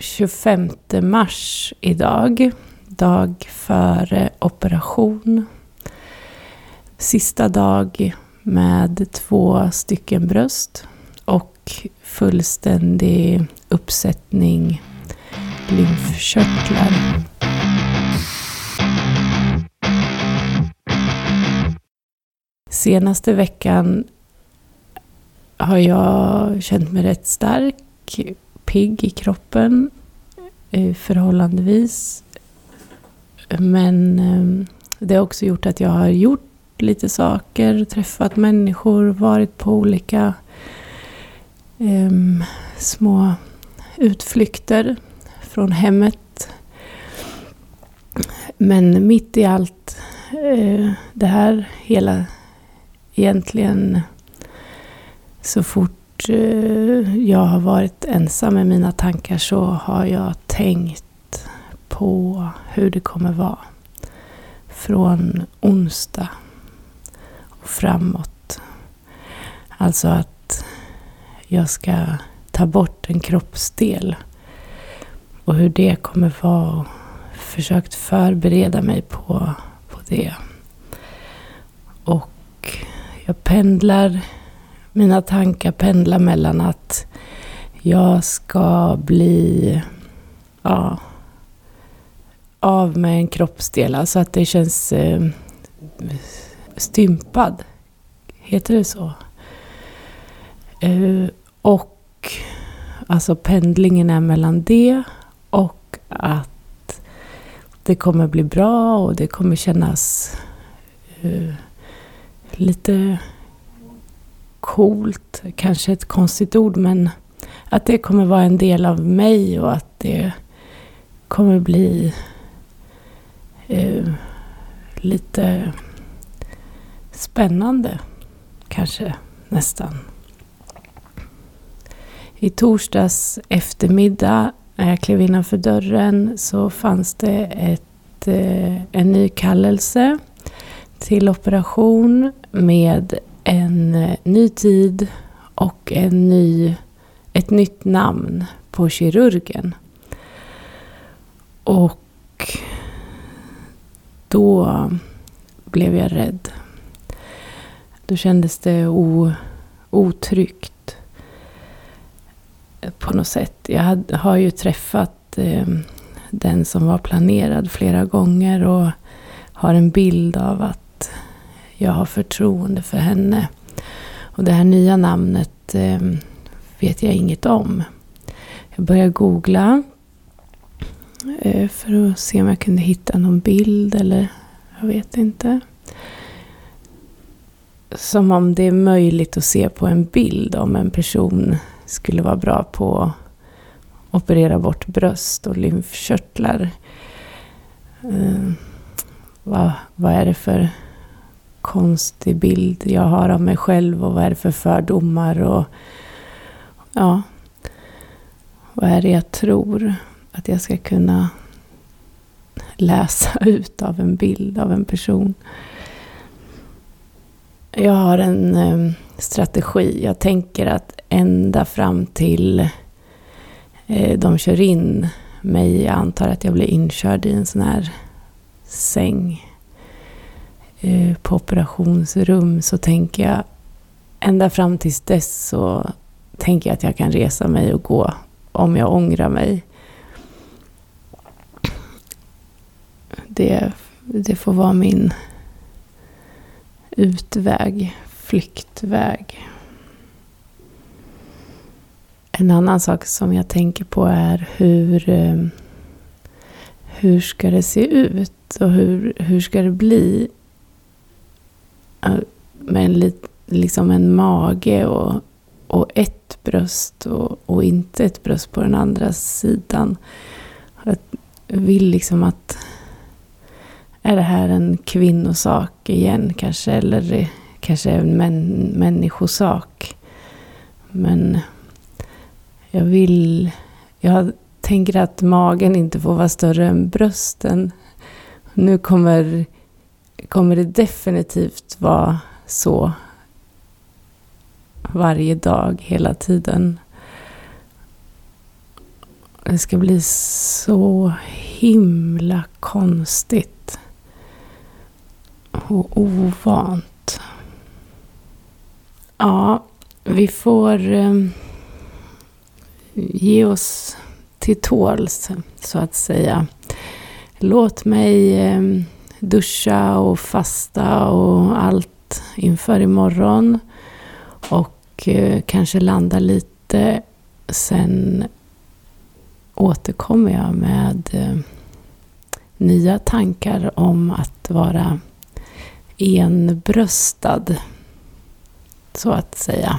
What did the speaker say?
25 mars idag. Dag före operation. Sista dag med två stycken bröst och fullständig uppsättning lymfkörtlar. Senaste veckan har jag känt mig rätt stark, pigg i kroppen eh, förhållandevis. Men eh, det har också gjort att jag har gjort lite saker, träffat människor, varit på olika um, små utflykter från hemmet. Men mitt i allt uh, det här, hela egentligen så fort Eh, jag har varit ensam med mina tankar så har jag tänkt på hur det kommer vara från onsdag och framåt. Alltså att jag ska ta bort en kroppsdel. Och hur det kommer vara. Försökt förbereda mig på, på det. Och jag pendlar, mina tankar pendlar mellan att jag ska bli ja, av med en kroppsdel. Alltså att det känns eh, stympad. Heter det så? Eh, och alltså pendlingen är mellan det och att det kommer bli bra och det kommer kännas eh, lite coolt, kanske ett konstigt ord, men att det kommer vara en del av mig och att det kommer bli eh, lite spännande, kanske nästan. I torsdags eftermiddag när jag klev innanför dörren så fanns det ett, eh, en ny kallelse till operation med en eh, ny tid och en ny, ett nytt namn på kirurgen. Och då blev jag rädd. Då kändes det o, otryggt på något sätt. Jag hade, har ju träffat eh, den som var planerad flera gånger och har en bild av att jag har förtroende för henne. Och det här nya namnet eh, vet jag inget om. Jag började googla eh, för att se om jag kunde hitta någon bild eller jag vet inte som om det är möjligt att se på en bild om en person skulle vara bra på att operera bort bröst och lymfkörtlar. Eh, vad, vad är det för konstig bild jag har av mig själv och vad är det för fördomar och ja, vad är det jag tror att jag ska kunna läsa ut av en bild av en person. Jag har en eh, strategi. Jag tänker att ända fram till eh, de kör in mig, jag antar att jag blir inkörd i en sån här säng Eh, på operationsrum, så tänker jag ända fram tills dess så tänker jag att jag kan resa mig och gå om jag ångrar mig. Det, det får vara min utväg, flyktväg. En annan sak som jag tänker på är hur, eh, hur ska det se ut och hur, hur ska det bli med en, liksom en mage och, och ett bröst och, och inte ett bröst på den andra sidan. Jag vill liksom att är det här en kvinnosak igen kanske? Eller kanske en män, människosak? Men jag vill... Jag tänker att magen inte får vara större än brösten. Nu kommer, kommer det definitivt vara så varje dag, hela tiden. Det ska bli så himla konstigt. Och ovant. Ja, vi får eh, ge oss till tåls, så att säga. Låt mig eh, duscha och fasta och allt inför imorgon. Och eh, kanske landa lite. Sen återkommer jag med eh, nya tankar om att vara enbröstad, så att säga.